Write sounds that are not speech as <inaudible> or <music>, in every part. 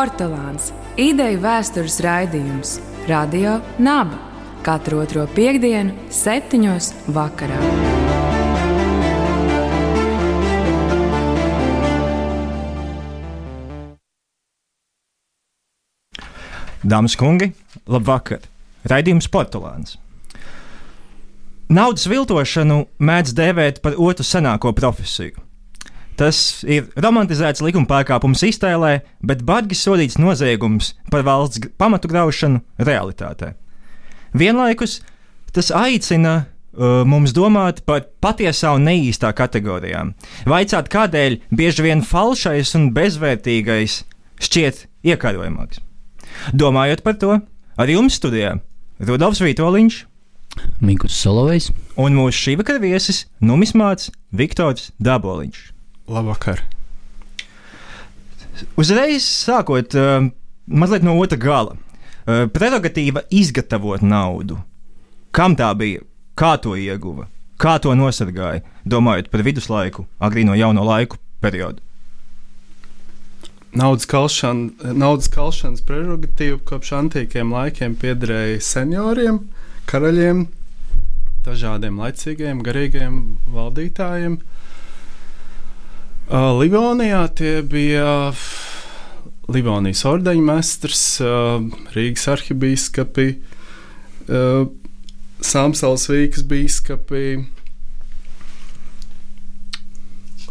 Portugāns - ideju vēstures raidījums Radio Naba katru otro piekdienu, septiņos vakarā. Dāmas un kungi, labvakar! Raidījums Portugāns. Naudas viltošanu mēdz dēvēt par otru senāko profesiju. Tas ir romantizēts likuma pārkāpums iztēlē, bet bargi sodīts noziegums par valsts pamatu graušanu realitātē. Vienlaikus tas aicina uh, mums domāt par patiesā un neīstā kategorijām. Vaicāt, kādēļ bieži vien falšais un bezvērtīgais šķiet iekārojamāks. Domājot par to, arī jums studijā Rudolfs Vitoļņš, Mikls Solovejs un mūsu šī vakara viesis Numismāts Viktors Daboliņš. Labvakar! Uzreiz sākot uh, mazliet no otra gala. Uh, prerogatīva izgatavot naudu. Kam tā bija? Kā to ieguva? Kā to nosargāja? Domājot par viduslaiku, agrīno jauno laiku periodu. Naudas, kalšana, naudas kalšanas prerogatīva kopš antīkiem laikiem piederēja senioriem, karaļiem, dažādiem laicīgiem, garīgiem valdītājiem. Uh, Livonijā tie bija Livonijas ordeņa mestrs, uh, Rīgas arhibīskapi, uh, Samsals Vīkas bīskapi.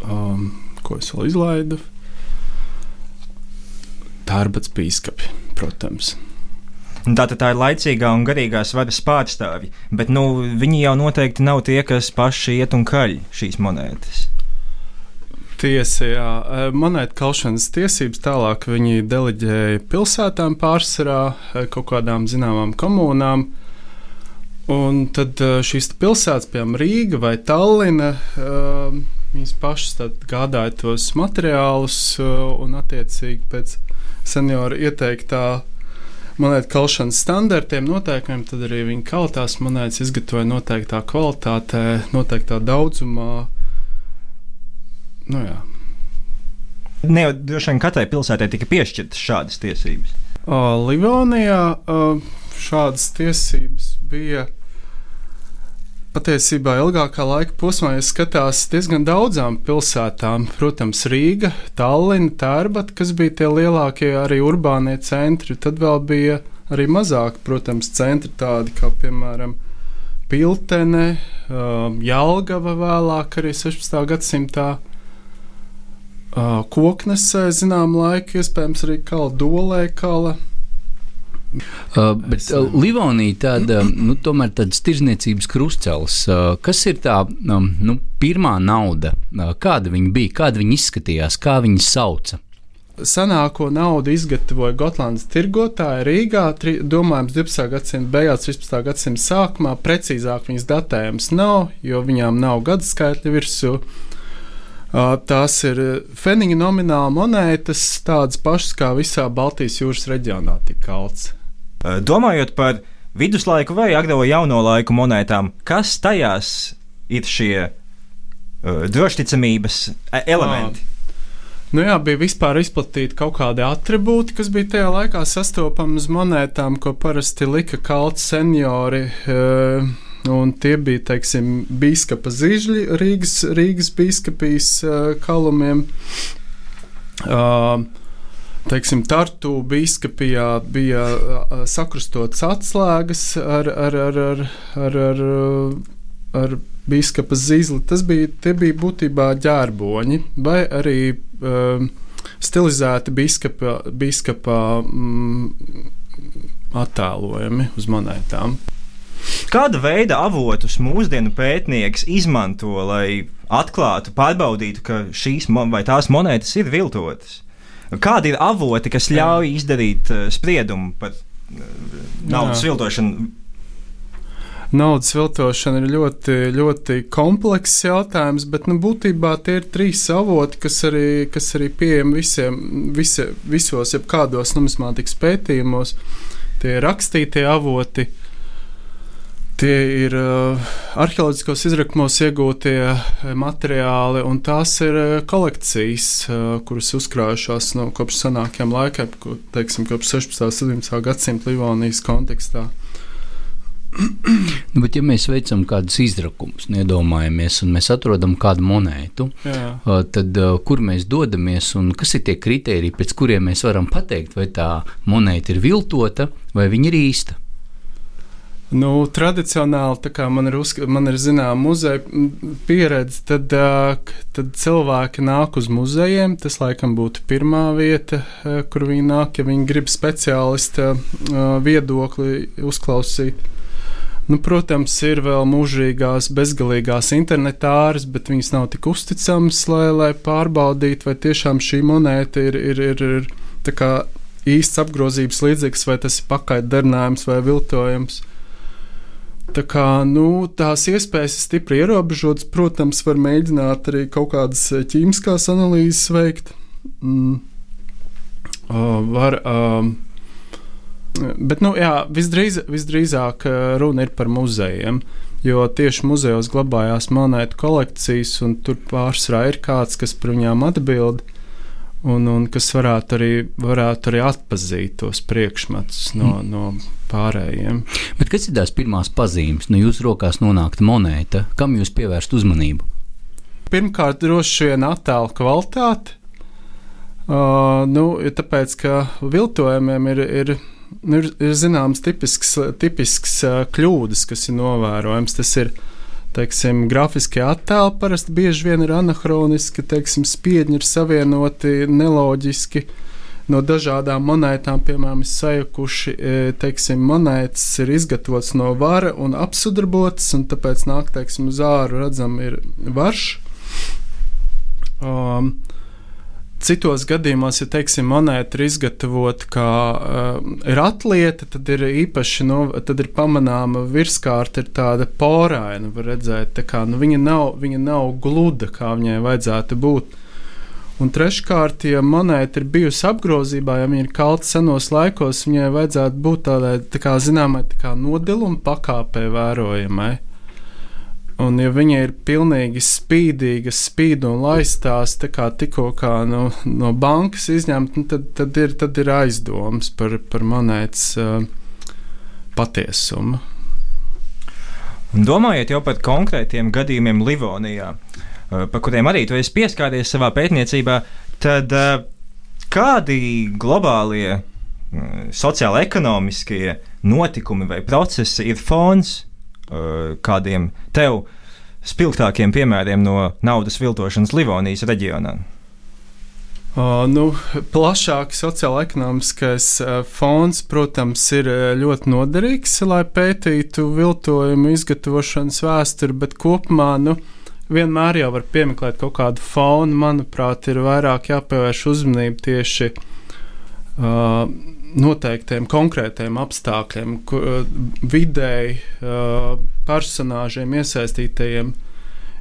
Um, ko es vēl izlaidu? Tārbats bīskapi, protams. Tātad tā ir laicīgā un garīgās varas pārstāvji, bet nu, viņi jau noteikti nav tie, kas paši iet un kaļ šīs monētas. Tiesa, jā, monētu kalšanas tiesības tālāk viņi deleģēja pilsētām pārsvarā kaut kādām zināmām komunām. Un tad šīs pilsētas, piemēram, Rīga vai Tallina, viņas pašas gādāja tos materiālus un attiecīgi pēc seniora ieteiktā monētu kalšanas standartiem, noteikumiem, tad arī viņi kaltās monētas izgatavoja noteiktā kvalitātē, noteiktā daudzumā. Nu, jā. Ne jau droši vien katrai pilsētai tika piešķirtas šādas tiesības. Uh, Livonijā uh, šādas tiesības bija patiesībā ilgākā laika posmā, ja skatās diezgan daudzām pilsētām. Protams, Rīga, Tallinn, Tērbata, kas bija tie lielākie arī urbānie centri. Tad vēl bija arī mazāk, protams, centri tādi kā piemēram Piltene, uh, Jelgava vēlāk arī 16. gadsimtā. Koknesē, zinām, laika, iespējams, arī kala dolē, kala. Uh, bet uh, Livonija tāda, nu, tomēr tāds tirzniecības krustcels. Uh, kas ir tā um, nu, pirmā nauda? Uh, kāda viņa bija, kāda viņa izskatījās, kā viņa sauca? Senāko naudu izgatavoja Gotlandes tirgotāji Rīgā, tri, domājams, 12. gadsimta beigās, 13. gadsimta sākumā. Precīzāk viņas datējums nav, jo viņām nav gadu skaitļa virsū. Tās ir feniņa nomināla monētas, tādas pašas kā visā Baltijas jūras reģionā tika kalts. Domājot par viduslaiku vai agro jauno laiku monētām, kas tajās ir šie uh, drošticamības elementi? Nu jā, bija vispār izplatīti kaut kādi attribūti, kas bija tajā laikā sastopami uz monētām, ko parasti lika kalts seniori. Uh, un tie bija, teiksim, biskupa zīžļi Rīgas, Rīgas biskupijas kalumiem. Uh, teiksim, Tartu biskupijā bija sakrustotas atslēgas ar, ar, ar, ar, ar, ar, ar biskupa zīzli. Tas bija, bija būtībā ģērboņi vai arī uh, stilizēti biskupa, biskupa mm, attēlojumi uz monētām. Kāda veida avotus mūsdienu pētnieks izmanto, lai atklātu, pārbaudītu, ka šīs vai tās monētas ir viltotas? Kādi ir avoti, kas ļauj izdarīt uh, spriedumu par uh, naudas Jā. viltošanu? Naudas viltošana ir ļoti, ļoti komplekss jautājums, bet nu, būtībā tie ir trīs avoti, kas arī, kas arī pieejami visiem, visi, visos, jebkādos numismātikas pētījumos. Tie ir rakstītie avoti, Tie ir uh, arheoloģiskos izrakumos iegūtie materiāli, un tās ir kolekcijas, uh, kuras uzkrājušās no kopš senākiem laikiem, teiksim, kopš 16. un 17. gadsimta Livonijas kontekstā. Nu, bet, ja mēs veicam kādus izrakumus, iedomājamies, un mēs atrodam kādu monētu, Jā. tad kur mēs dodamies un kas ir tie kriteriji, pēc kuriem mēs varam pateikt, vai tā monēta ir viltota vai viņa ir īsta? Nu, tradicionāli, kā man ir, uzska, man ir zināma muzeja pieredze, tad, tad cilvēki nāk uz muzejiem. Tas laikam būtu pirmā vieta, kur viņi nāk, ja viņi grib speciālista viedokli uzklausīt. Nu, protams, ir vēl mūžīgās, bezgalīgās internetāras, bet viņas nav tik uzticamas, lai, lai pārbaudītu, vai tiešām šī monēta ir, ir, ir, ir īsts apgrozības līdzeklis, vai tas ir pakaļdarinājums vai viltojums. Tā kā, nu, tās iespējas ir stipri ierobežotas. Protams, var mēģināt arī kaut kādas ķīmiskās analīzes veikt. Mm. Uh, var, uh, Bet, nu, jā, visdrīz, visdrīzāk eh, runa ir par muzejiem. Jo tieši muzejos glabājās monētu kolekcijas, un tur pārsvarā ir kāds, kas par viņām atbild, un, un kas varētu arī, varētu arī atpazīt tos priekšmetus no, mm. no pārējiem. Bet kas ir tās pirmās pazīmes? Nu, jūsu rokās nonākta monēta, kam jūs pievērst uzmanību? Pirmkārt, droši vien attēlu kvalitāte. Uh, nu, tāpēc, ka viltojumiem ir, ir ir, ir zināms tipisks, tipisks kļūdas, kas ir novērojams. Tas ir teiksim, grafiskie attēli parasti bieži vien ir anahroniski, teiksim, spiedņi ir savienoti neloģiski. No dažādām monētām, piemēram, sajukuši, teiksim, monētas ir izgatavotas no vara un apsudrabotas, un tāpēc nāk, teiksim, uz āru redzam, ir varš. Um, Citos gadījumos, ja teiksim, monēta ir izgatavota kā uh, ir atlieta, tad ir īpaši no, tad ir pamanāma virskārta, ir tāda poraina. Redzēt, kā, nu, viņa, nav, viņa nav gluda, kā viņai vajadzētu būt. Un treškārt, ja monēta ir bijusi apgrozībā, ja viņa ir kalta senos laikos, viņai vajadzētu būt tādai tā kā, zināmai tā kā nodiluma pakāpē vērojamai. Un, ja viņa ir pilnīgi spīdīga, spīd un laistās, tikko no, no bankas izņemta, nu, tad, tad, ir, tad ir aizdoms par, par monētas uh, patiesumu. Un domājot jau par konkrētiem gadījumiem Livonijā, uh, par kuriem arī tu esi pieskāries savā pētniecībā, tad uh, kādi globālie sociāla-ekonomiskie notikumi vai procesi ir fons kādiem tev spilgtākiem piemēriem no naudas viltošanas Livonijas reģionā? Uh, nu, plašāks sociālais-ekonomiskais uh, fons, protams, ir ļoti noderīgs, lai pētītu viltojumu izgatavošanas vēsturi, bet kopumā nu, vienmēr jau var piemeklēt kaut kādu fonu. Manuprāt, ir vairāk jāpievērš uzmanība tieši uh, noteiktiem konkrētiem apstākļiem, vidēji personāžiem iesaistītajiem.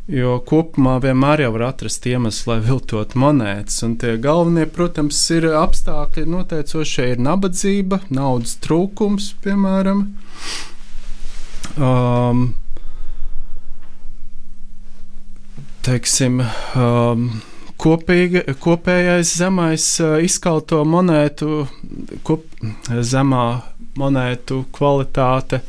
Jo kopumā vienmēr var atrast iemeslu, lai viltot monētas. Un tie galvenie, protams, ir apstākļi noteicošie. Ir nabadzība, naudas trūkums, piemēram. Um, teiksim, um, kopīga, kopējais zemais izkalto monētu, kop, zemā monētu kvalitāte.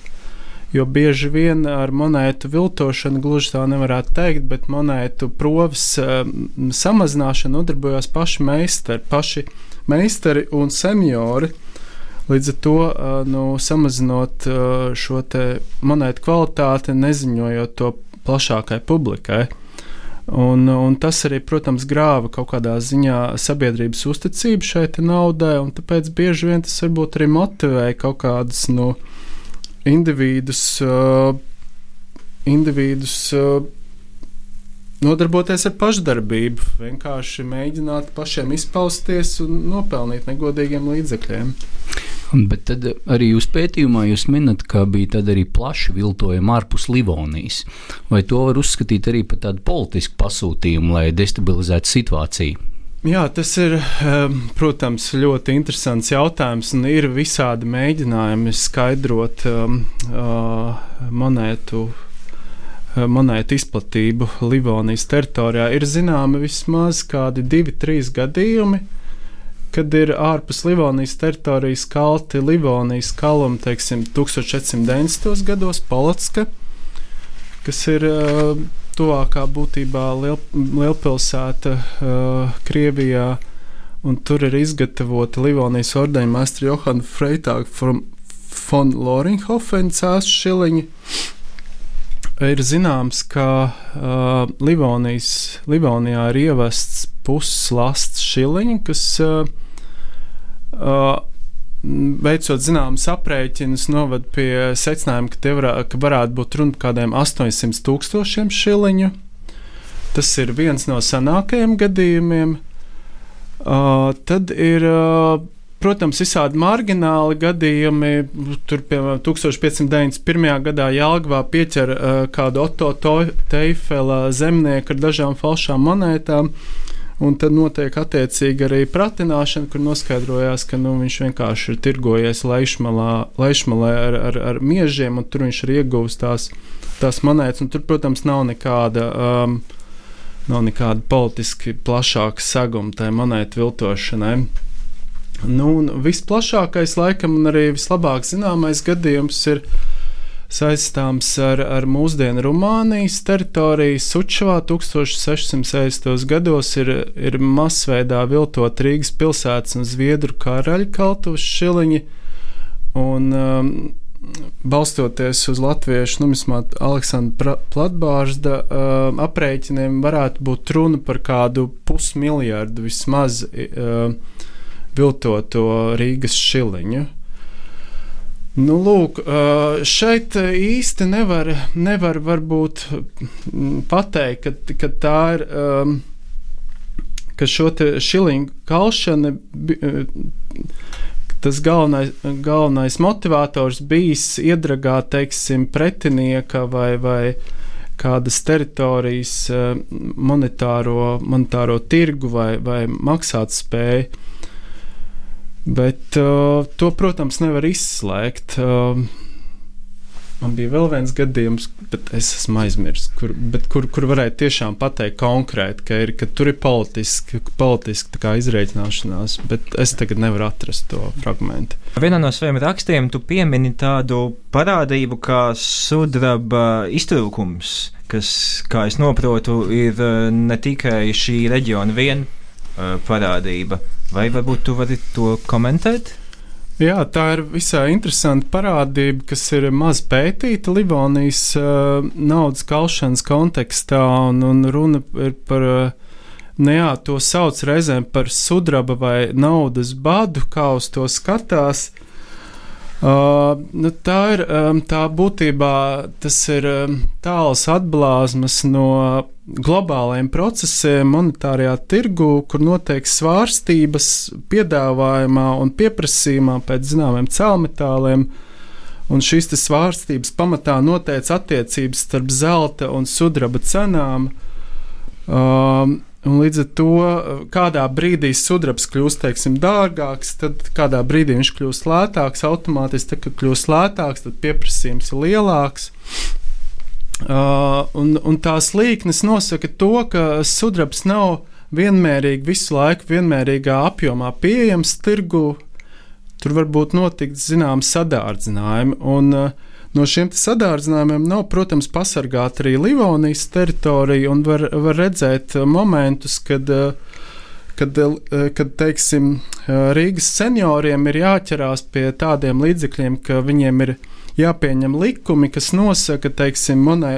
Jo bieži vien ar monētu viltošanu gluži tā nevarētu teikt, bet monētu provis samazināšanu nodarbojās paši meistari, paši meistari un seniori. Līdz ar to nu, samazinot šo monētu kvalitāti, neziņojot to plašākai publikai. Un, un tas arī, protams, grāva kaut kādā ziņā sabiedrības uzticību šai naudai, un tāpēc bieži vien tas varbūt arī motivēja kaut kādus nu, individus, uh, individus uh, nodarboties ar pašdarbību, vienkārši mēģināt pašiem izpausties un nopelnīt negodīgiem līdzekļiem. Bet tad arī jūs pētījumā jūs minat, ka bija arī plaši viltojumi ārpus Livonijas. Vai to var uzskatīt arī par tādu politisku pasūtījumu, lai destabilizētu situāciju? Jā, tas ir, protams, ļoti interesants jautājums, ir visādi mēģinājumi skaidrot um, uh, monētu, monētu izplatību Livonijas teritorijā. Ir zināmi vismaz kādi divi, trīs gadījumi, kad ir ārpus Livonijas teritorijas kalti Livonijas kalumi, teiksim, 1490. gados Polotska, kas ir uh, tuvākā būtībā liel, lielpilsēta uh, Krievijā, un tur ir izgatavota Livonijas ordeņa maistra Johana Freitāga von Loringhofen cēsu šiliņi. Ir zināms, ka uh, Livonijas, Livonijā ir ievests puslasts šiliņi, kas uh, veicot zināmas aprēķinus, noved pie secinājuma, ka, varā, ka varētu būt runa par kādiem 800 tūkstošiem šiliņu. Tas ir viens no senākajiem gadījumiem. Uh, tad ir, uh, protams, visādi margināli gadījumi. Tur, piemēram, 1591. gadā Jālgavā pieķer uh, kādu Otto Teifela zemnieku ar dažām falšām monētām. Uh, Un tad notiek attiecīgi arī pratināšana, kur noskaidrojās, ka nu, viņš vienkārši ir tirgojies laišmalā ar, ar, ar miežiem, un tur viņš ir ieguvis tās, tās monētas. Tur, protams, nav nekāda. Um, Nav nekāda politiski plašāka seguma tai monētu viltošanai. Nu, visplašākais, laikam, un arī vislabāk zināmais gadījums ir uh, saistāms ar, ar mūsdienu Rumānijas teritoriju. Sučavā 1660. gados ir, ir masveidā viltot Rīgas pilsētas un Zviedru karaļu kaltuvas šiliņi. Un, um, balstoties uz latviešu numismātu Aleksandra Platbārsta uh, aprēķiniem, varētu būt runa par kādu pusmiljardu vismaz uh, viltoto Rīgas šiliņu. Nu, lūk, šeit īsti nevar, nevar varbūt pateikt, ka, ka tā ir. Ka šo šiliņu kalšana, tas galvenais, galvenais motivators bijis iedragāt, teiksim, pretinieka vai, vai kādas teritorijas monetāro, monetāro tirgu vai, vai maksātspēju. Bet uh, to, protams, nevar izslēgt. Uh, man bija vēl viens gadījums, bet es esmu aizmirsis, kur, kur, kur varēja tiešām pateikt konkrēti, ka, ir, ka tur ir politiski, politiski izreikināšanās, bet es tagad nevaru atrast to fragment. Vienā no saviem rakstiem tu piemini tādu parādību kā sudraba iztrūkums, kas, kā es saprotu, ir uh, ne tikai šī reģiona viena uh, parādība. Vai varbūt tu vari to komentēt? Jā, tā ir visai interesanta parādība, kas ir maz pētīta Livonijas uh, naudas kalšanas kontekstā, un, un runa ir par, uh, nu jā, to sauc reizēm par sudraba vai naudas badu, kā uz to skatās. Uh, nu, tā ir um, tā būtībā tas ir um, tāls atblāzmas no globālajiem procesiem monetārajā tirgu, kur notiek svārstības piedāvājumā un pieprasījumā pēc zināmiem cēlmetāliem. Un šīs svārstības pamatā noteica attiecības starp zelta un sudraba cenām. Um, Un līdz ar to, kādā brīdī sudrabs kļūst teiksim, dārgāks, tad kādā brīdī viņš kļūst lētāks. Automātiski, tad, kad kļūst lētāks, tad pieprasījums ir lielāks. Uh, un, un tās līknes nosaka to, ka sudrabs nav vienmērīgi visu laiku vienmērīgā apjomā pieejams tirgu. Tur var būt notikt zināms sadārdzinājumi. Un, uh, No šiem sadārdzinājumiem nav, protams, pasargāta arī Livonijas teritorija, un var, var redzēt uh, momentus, kad, uh, kad, uh, kad teiksim, Rīgas senioriem ir jāķerās pie tādiem līdzekļiem, ka viņiem ir jāpieņem likumi, kas nosaka, teiksim, monē,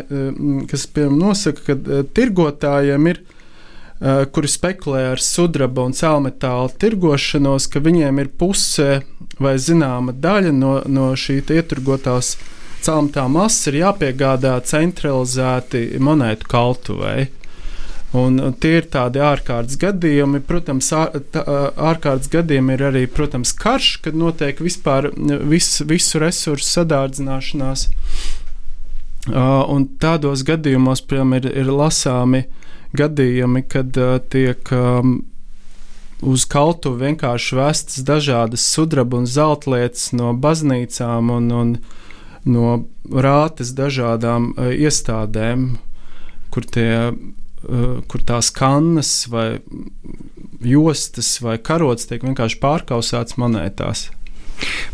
kas nosaka ka tirgotājiem ir kuri spekulē ar sudraba un cēlmetāla tirgošanos, ka viņiem ir puse vai zināma daļa no, no šī ieturgotās uh, caurumtā masa ir jāpiegādā centralizēti monētu kaltuvei. Un tie ir tādi ārkārtas gadījumi. Protams, ārkārtas gadījumi ir arī protams, karš, kad notiek vispār vis, visu resursu sadārdzināšanās. Un tādos gadījumos, piemēram, ir, ir lasāmi gadījumi, kad tiek uz kaltu vienkārši vestas dažādas sudraba un zelta lietas no baznīcām un, un no rātes dažādām uh, iestādēm, kur, tie, uh, kur tās kannas vai jostas vai karots tiek vienkārši pārkausēts monētās.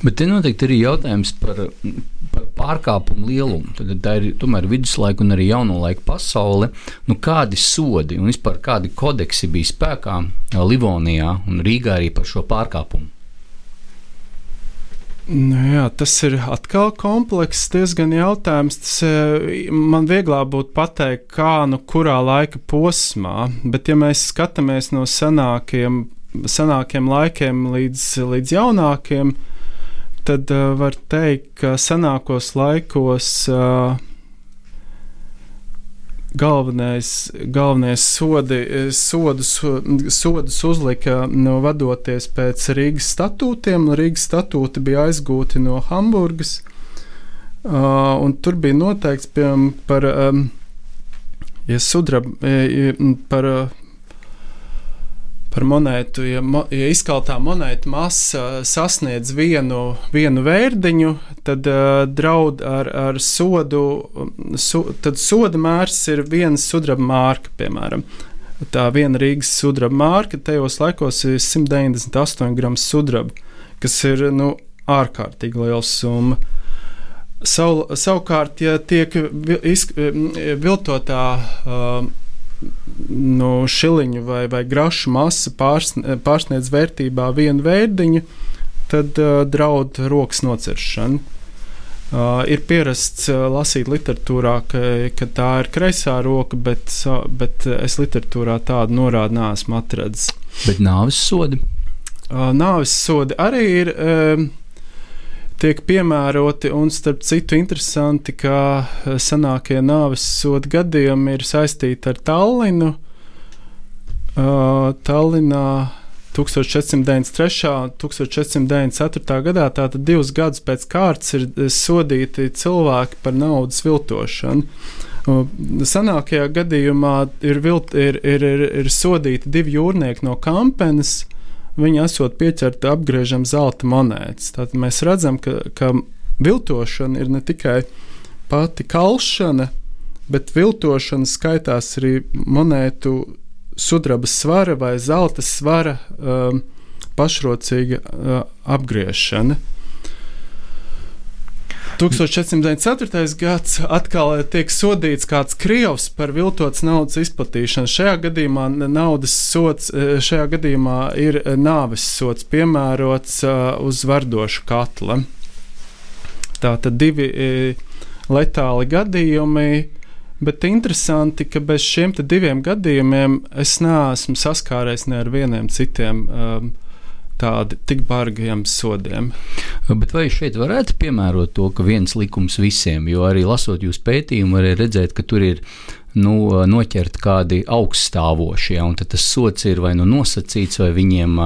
Bet te noteikti ir jautājums par, par pārkāpumu lielumu. Tad tā ir tomēr viduslaika un arī jauno laiku pasaule. Nu, kādi sodi un vispār kādi kodeksi bija spēkā Livonijā un Rīgā arī par šo pārkāpumu? Nu, jā, tas ir atkal komplekss, diezgan jautājums. Tas, e, man vieglāk būtu pateikt, kā nu kurā laika posmā, bet ja mēs skatāmies no senākiem, senākiem laikiem līdz, līdz jaunākiem, tad uh, var teikt, ka senākos laikos uh, galvenais, galvenais sodi, sodus, sodus uzlika no vadoties pēc Rīgas statūtiem. Rīgas statūti bija aizgūti no Hamburgas, uh, un tur bija noteikts piemēram par, um, ja sudraba, ja, par uh, par monētu. Ja, mo, ja izkaltā monēta masa sasniedz vienu, vienu vērdiņu, tad uh, draud ar, ar sodu. Su, tad soda mērs ir viens sudraba mārka, piemēram. Tā viena Rīgas sudraba mārka tajos laikos ir 198 gramu sudraba, kas ir nu, ārkārtīgi liels summa. Savu, savukārt, ja tiek viltotā uh, nu, šiliņu vai, vai grašu masa pārsniedz vērtībā vienu vērdiņu, tad uh, draud rokas nociršana. Uh, ir pierasts uh, lasīt literatūrā, ka, ka tā ir kreisā roka, bet, uh, bet es literatūrā tādu norādu neesmu atradzis. Bet nāves sodi? Uh, nāves sodi arī ir. Uh, tiek piemēroti. Un, starp citu, interesanti, ka eh, senākie nāves sodu gadījumi ir saistīti ar Tallinu. Uh, Tallinā 1493. un 1494. gadā, tātad divus gadus pēc kārtas, ir eh, sodīti cilvēki par naudas viltošanu. Senākajā gadījumā ir, vilt, ir, ir, ir, ir sodīti divi jūrnieki no Kampenes, uh, viņi esot pieķerti apgriežam zelta monētas. Tad mēs redzam, ka, ka viltošana ir ne tikai pati kalšana, bet viltošana skaitās arī monētu sudraba svara vai zelta svara um, pašrocīga uh, apgriešana. 1494. gads atkal tiek sodīts kāds krievs par viltotas naudas izplatīšanu. Šajā gadījumā naudas sots, e, šajā gadījumā ir nāves sots piemērots uz vardošu katla. Tā tad divi letāli gadījumi. Bet interesanti, ka bez šiem diviem gadījumiem es neesmu saskāries ne ar vieniem citiem um, tādi tik bargiem sodiem. Bet vai šeit varētu piemērot to, ka viens likums visiem, jo arī lasot jūsu pētījumu, var redzēt, ka tur ir nu, noķert kādi augststāvošie, un tas sots ir vai nu nosacīts, vai viņiem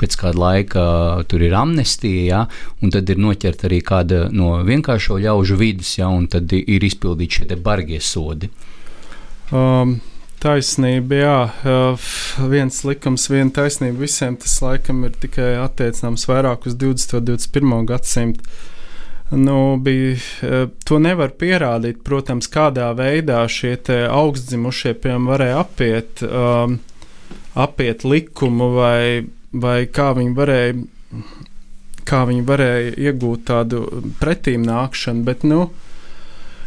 pēc kāda laika tur ir amnestija, ja, un tad ir noķert arī kāda no vienkāršo ļaužu vidus, ja, un tad ir izpildīti šie bargie sodi. Um. Taisnība, jā, viens likums, viena taisnība visiem. Tas laikam ir tikai attiecināms vairāk uz 20. un 21. gadsimtu. Nu, bija, to nevar pierādīt, protams, kādā veidā šie augstdzimušie piemēram varēja apiet, um, apiet likumu vai, vai kā viņi varēja, kā viņi varēja iegūt tādu pretīm nākšanu, bet, nu,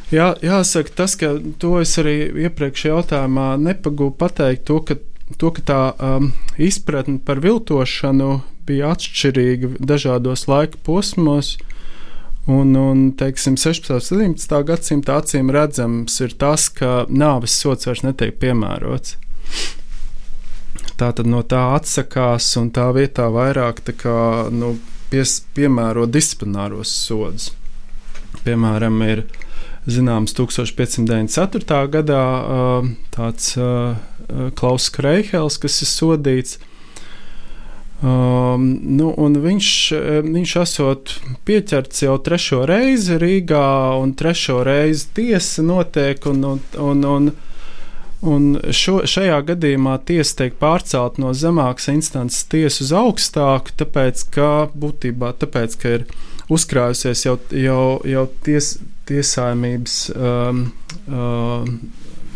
Jā, jāsaka, tas, ka to es arī iepriekšējā jautājumā nepagūpu pateikt, to, ka, to, ka tā um, izpratne par viltošanu bija atšķirīga dažādos laika posmos. Un, un teiksim, 16. un 17. gadsimta acīm redzams ir tas, ka nāves sots vairs netiek piemērots. Tā tad no tā atsakās un tā vietā vairāk tā kā, nu, pies, piemēro disciplināros sodus. Piemēram, ir zināms 1594. gadā tāds Klaus Kreihels, kas ir sodīts. Um, nu, viņš, viņš esot pieķerts jau trešo reizi Rīgā, un trešo reizi tiesa notiek, un, un, un, un, Un šo, šajā gadījumā tiesa tiek pārcelt no zemākas instances tiesas uz augstāku, tāpēc, ka būtībā tāpēc, ka ir uzkrājusies jau, jau, jau ties, tiesājumības um, um,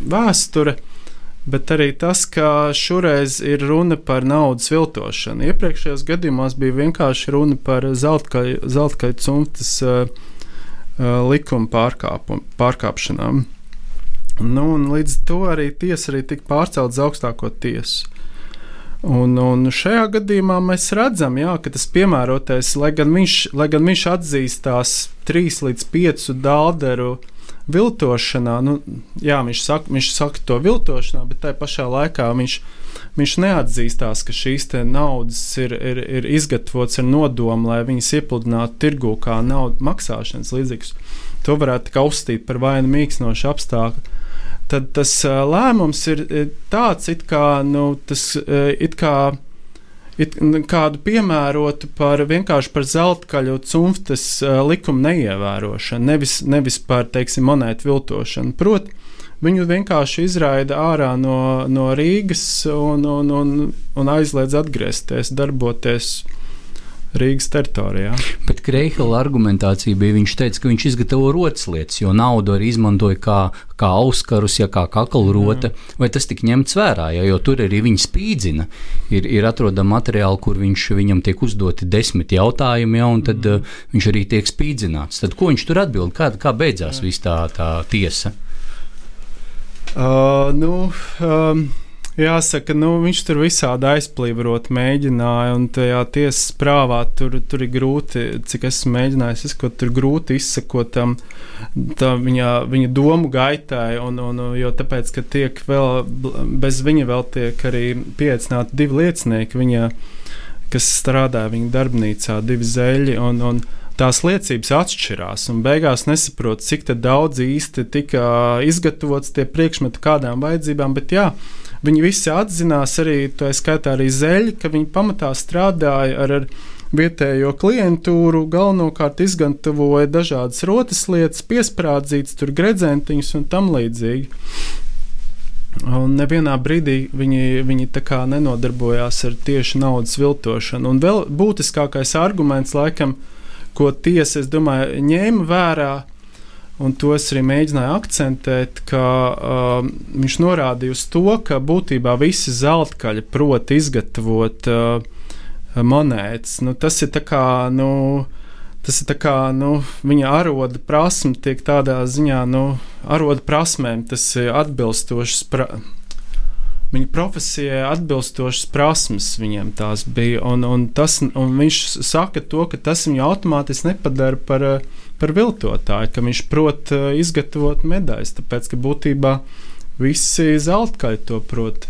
vēsture. Bet arī tas, ka šoreiz ir runa par naudas viltošanu. Iepriekšējos gadījumos bija vienkārši runa par zeltkaļu cimtas uh, uh, likuma pārkāpšanām. Nu, līdz to arī tiesa arī tika pārcelta uz augstāko tiesu. Un, un šajā gadījumā mēs redzam, jā, ka tas piemērotais, lai gan viņš, lai gan viņš atzīstās trīs līdz piecu dālderu viltošanā, nu, jā, viņš saka, viņš saka to viltošanā, bet tajā pašā laikā viņš, viņš neatzīstās, ka šīs naudas ir, ir, ir izgatavotas ar nodomu, lai viņas iepludinātu tirgū kā naudas maksāšanas līdzekļus. To varētu uzstīt par vainu mīkstinošu apstākļu tad tas lēmums ir tāds, it kā, nu, tas, it kā it, kādu piemērotu par vienkārši par zeltkaļu cimftas likumu neievērošanu, nevis, nevis par, teiksim, monētu viltošanu. Proti, viņu vienkārši izraida ārā no, no Rīgas un, un, un, un aizliedz atgriezties, darboties Rīgas teritorijā. Bet Kreihela argumentācija bija, viņš teica, ka viņš izgatavo rotas lietas, jo naudu arī izmantoja kā, kā auskarus, ja kā kakalrota. Mm. Vai tas tika ņemts vērā, ja, jo tur arī viņa spīdzina. Ir, ir atrodama materiāli, kur viņš, viņam tiek uzdoti desmit jautājumi, ja, un tad mm. uh, viņš arī tiek spīdzināts. Tad ko viņš tur atbild? Kā, kā beidzās viss tā, tā tiesa? Uh, nu, um, Jāsaka, nu, viņš tur visādi aizplīvorot mēģināja, un tajā tiesas prāvā tur, tur ir grūti, cik esmu mēģinājis izskot, tur grūti izsekot tam viņa, viņa domu gaitai, un, un, jo tāpēc, ka tiek vēl, bez viņa vēl tiek arī pieaicināti divi liecinieki, viņa, kas strādā viņa darbnīcā, divi zeļi, un, un tās liecības atšķirās, un beigās nesaprot, cik daudz īsti tika izgatavots tie priekšmeti kādām vajadzībām, bet jā, Viņi visi atzinās arī, tā skaitā arī zeļi, ka viņi pamatā strādāja ar, ar vietējo klientūru, galvenokārt izgatavoja dažādas rotas lietas, piesprādzītas, tur gredzentiņus un tam līdzīgi. Un nevienā brīdī viņi, viņi nenodarbojās ar tieši naudas viltošanu. Un vēl būtiskākais arguments, laikam, ko tiesa, es domāju, ņēma vērā, Un to es arī mēģināju akcentēt, ka uh, viņš norādīja uz to, ka būtībā visi zeltkaļi prot izgatavot uh, monētas. Nu, tas ir kā, nu, tas ir kā, nu, viņa aroda prasme tiek tādā ziņā, nu, aroda prasmēm tas ir atbilstošs. Pra, viņa profesijai atbilstošas prasmes viņiem tās bija. Un, un, tas, un viņš saka to, ka tas viņu automātiski nepadara par uh, par viltotāju, ka viņš prot uh, izgatavot medaļas, tāpēc ka būtībā visi zeltkaļi to prot.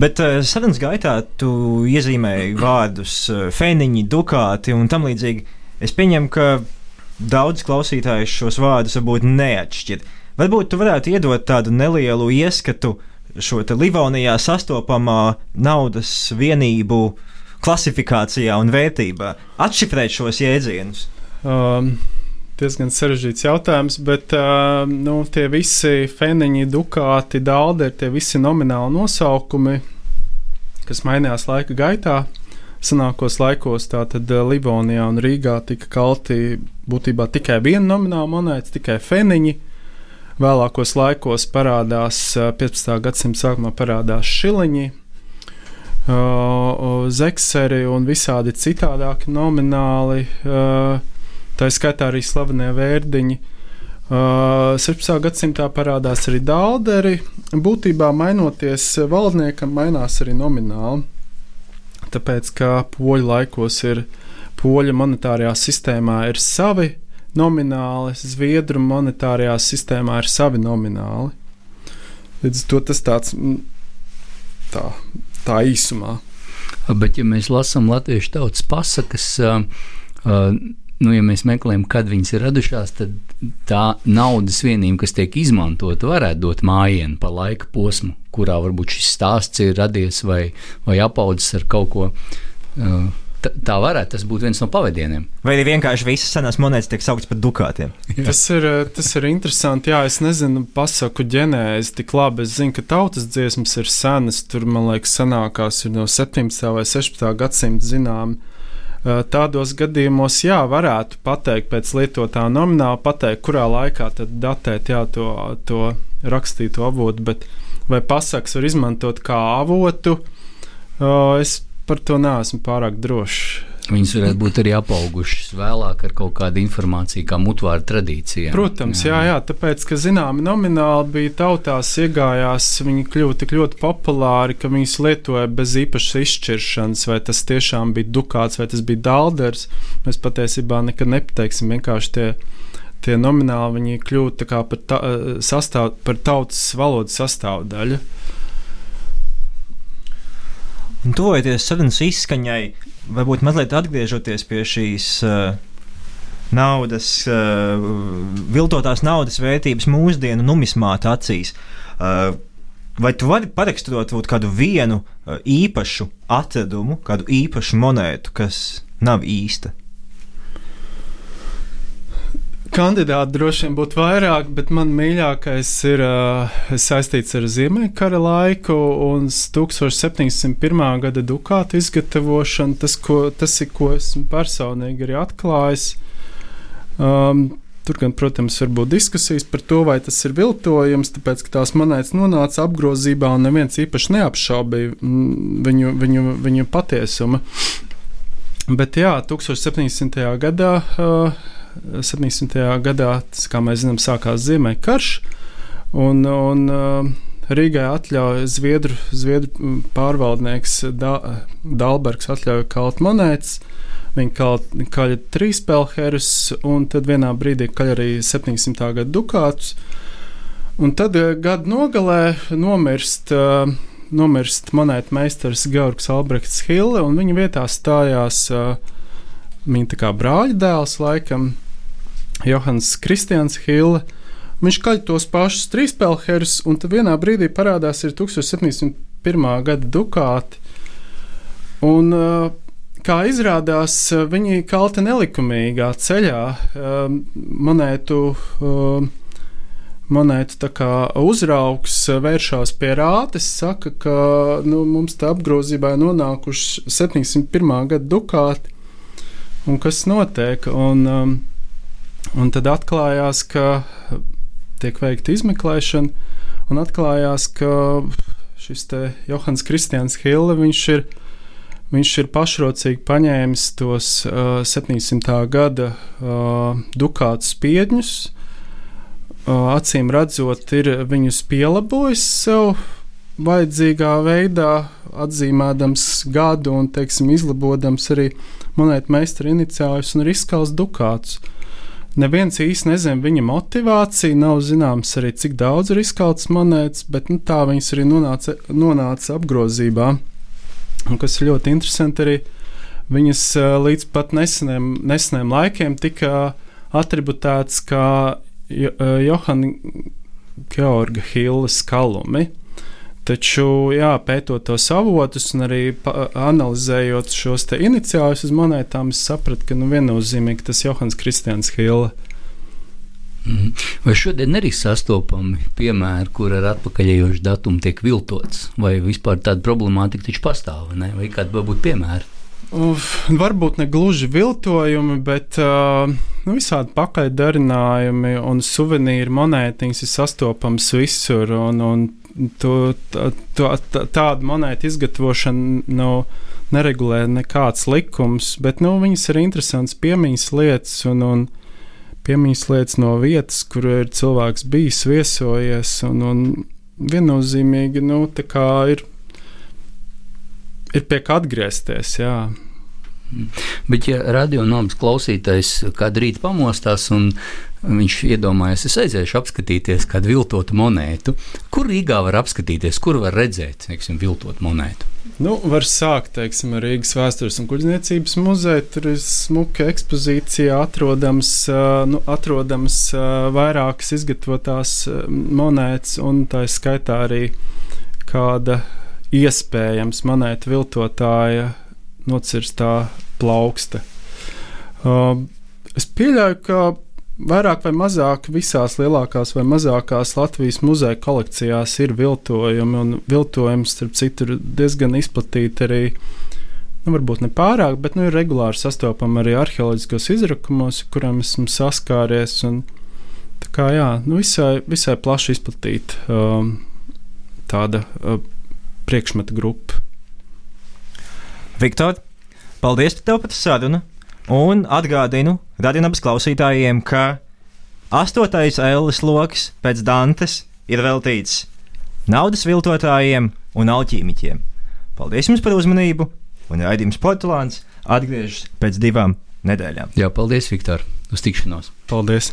Bet uh, sarunas gaitā tu iezīmēji vārdus uh, fēniņi, dukāti un tam līdzīgi. Es pieņemu, ka daudz klausītāju šos vārdus varbūt neatšķir. Varbūt tu varētu iedot tādu nelielu ieskatu šo Livonijā sastopamā naudas vienību klasifikācijā un vērtībā, atšifrēt šos jēdzienus. Um, diezgan sarežģīts jautājums, bet uh, nu, tie visi feniņi, dukāti, dāldi ir tie visi nomināli nosaukumi, kas mainījās laika gaitā. Senākos laikos tātad Livonijā un Rīgā tika kalti būtībā tikai viena nomināla monēta, tikai feniņi. Vēlākos laikos parādās 15. gadsimta sākumā parādās šiliņi, uh, zekseri un visādi citādāki nomināli. Uh, Tā skaitā arī slavenie vērdiņi. Uh, 16. gadsimtā parādās arī dālderi. Būtībā mainoties valdniekam, mainās arī nomināli. Tāpēc, kā poļu laikos ir poļu monetārajā sistēmā ir savi nomināli, zviedru monetārajā sistēmā ir savi nomināli. Līdz ar to tas tāds tā, tā īsumā. Bet, ja mēs lasām latviešu tautas pasakas, uh, uh, nu, ja mēs meklējam, kad viņas ir radušās, tad tā naudas vienība, kas tiek izmantota, varētu dot mājienu pa laika posmu, kurā varbūt šis stāsts ir radies vai, vai apaudzis ar kaut ko. Uh, tā varētu būt viens no pavadieniem. Vai arī vienkārši visas senās monētas tiek sauktas par dukātiem? Jā. <laughs> Tas ir, tas ir interesanti. Jā, es nezinu, pasaku ģenēzi tik labi. Es zinu, ka tautas dziesmas ir senas. Tur, man liekas, senākās ir no 17. vai 16. gadsimta zinām. Tādos gadījumos, jā, varētu pateikt, pēc lietotā nomināla, pateikt, kurā laikā tad datēt jā, to, to rakstīto avotu, bet vai pasaks var izmantot kā avotu, es par to neesmu pārāk drošs. Viņas varētu būt arī apaugušas vēlāk ar kaut kādu informāciju, kā mutvāra tradīcijā. Protams, jā, jā, tāpēc, ka zināmi nomināli bija tautās iegājās, viņi kļuva tik ļoti populāri, ka viņas lietoja bez īpašas izšķiršanas, vai tas tiešām bija dukāts vai tas bija dalders. Mēs patiesībā nekad nepateiksim, vienkārši tie tie nomināli viņi kļūtu par, ta, sastāv, par tautas valodas sastāvdaļu. Un tuvojoties sarunas izskaņai, varbūt mazliet atgriežoties pie šīs uh, naudas, uh, viltotās naudas vērtības mūsdienu numismāta acīs. Uh, vai tu vari paraksturot kādu vienu uh, īpašu atradumu, kādu īpašu monētu, kas nav īsta? Kandidāti droši vien būtu vairāk, bet man mīļākais ir uh, saistīts ar Ziemeļkara laiku un 1701. gada dukāta izgatavošanu. Tas, ko, tas ir, ko esmu personīgi arī atklājis. Um, Tur gan, protams, var būt diskusijas par to, vai tas ir viltojums, tāpēc, ka tās monētas nonāca apgrozībā un neviens īpaši neapšaubīja viņu, viņu, viņu patiesumu. Bet jā, 1700. gadā uh, 700. gadā, tas, kā mēs zinām, sākās Ziemeļa karš. Un, un, uh, Rīgai atļauja Zviedru, Zviedru pārvaldnieks da, Dalbergs atļauja kalt monētas. Viņa kaļa trīs pelherus, un tad vienā brīdī kaļa arī 700. gada dukātus. Un tad uh, gada nogalē nomirst, nomirst monētu meistars Georgs Albrechts Hille, un viņa vietā stājās viņa brāļa dēls, laikam, Johans Kristians Hille. Viņš kaļ tos pašus trīs pelherus, un tad vienā brīdī parādās 1701. gada dukāti. Un, kā izrādās, viņi kalta nelikumīgā ceļā monētu. Monētu uzraugs vēršās pie rātes, saka, ka nu, mums tā apgrozībā ir nonākuši 701. gada dukāti, un kas notiek. Un, um, Un tad atklājās, ka tiek veikta izmeklēšana, un atklājās, ka šis Johans Kristians Hille ir, viņš ir pašrocīgi paņēmis tos uh, 700. gada uh, dukātu spiedņus. Uh, acīm redzot, ir viņus pielabojis sev vajadzīgā veidā, atzīmēdams gadu un, teiksim, izlabodams arī monētu meistara iniciālus un ir izskals dukātus. Uh, Neviens īsti nezina viņa motivāciju, nav zināms arī cik daudz ir izkauts monētas, bet nu, tā viņas arī nonāca, nonāca apgrozībā. Un kas ir ļoti interesanti, arī viņas līdz pat neseniem, neseniem laikiem tika atributēts kā Johana Georga Hilles kalumi. Taču, jā, pētot tos avotus un arī analizējot šos iniciālus uz monētām, es sapratu, ka nu, viennozīmīgi tas Johans Kristians Hille. Mhm. Vai šodien arī sastopami piemēri, kur ar atpakaļējošu datumu tiek viltots, vai vispār tāda problemātika taču pastāv, ne? vai kādi varbūt piemēri? Uf, varbūt ne gluži viltojumi, bet uh, nu, visādi pakaļdarinājumi un suvenīri monētiņas ir sastopams visur. Un, un to, to, to, tādu monētu izgatavošanu nav neregulē nekāds likums, bet nu, viņas ir interesants piemiņas lietas un, un piemiņas lietas no vietas, kur ir cilvēks bijis viesojies. Un, un viennozīmīgi nu, ir, ir pie kā atgriezties. Jā. Bet, ja radionomas klausītājs kādu rītu pamostās un viņš iedomājas, es aiziešu apskatīties kādu viltotu monētu, kur Rīgā var apskatīties, kur var redzēt, teiksim, viltotu monētu? Nu, var sākt teiksim, ar Rīgas vēstures un kuģniecības muzeju. Tur ir smuka ekspozīcija, atrodams, nu, atrodams vairākas izgatavotās monētas, un tā skaitā arī kāda iespējams monētu viltotāja nocirstā plauksta. Es pieļauju, ka vairāk vai mazāk visās lielākās vai mazākās Latvijas muzeja kolekcijās ir viltojumi, un viltojums, starp citu, ir diezgan izplatīti arī. Nu, varbūt ne pārāk, bet nu, ir regulāri sastopami arī arheoloģiskos izrakumos, kuriem esmu saskāries. Un, tā kā jā, nu, visai, visai plaši izplatīta um, tāda uh, priekšmeta grupa. Viktor, paldies tev par sarunu! Un atgādinu radionabas klausītājiem, ka astotais ēles lokus pēc Dantes ir veltīts naudas viltotājiem un alķīmiķiem. Paldies jums par uzmanību, un raidījums Portugāns atgriežas pēc divām nedēļām. Jā, paldies, Viktor, uz tikšanos! Paldies!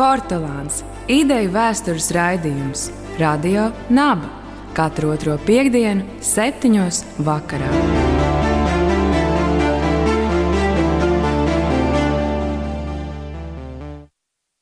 Portugāns Ideju vēstures raidījums Radio Naba katru otro piekdienu, septiņos vakarā.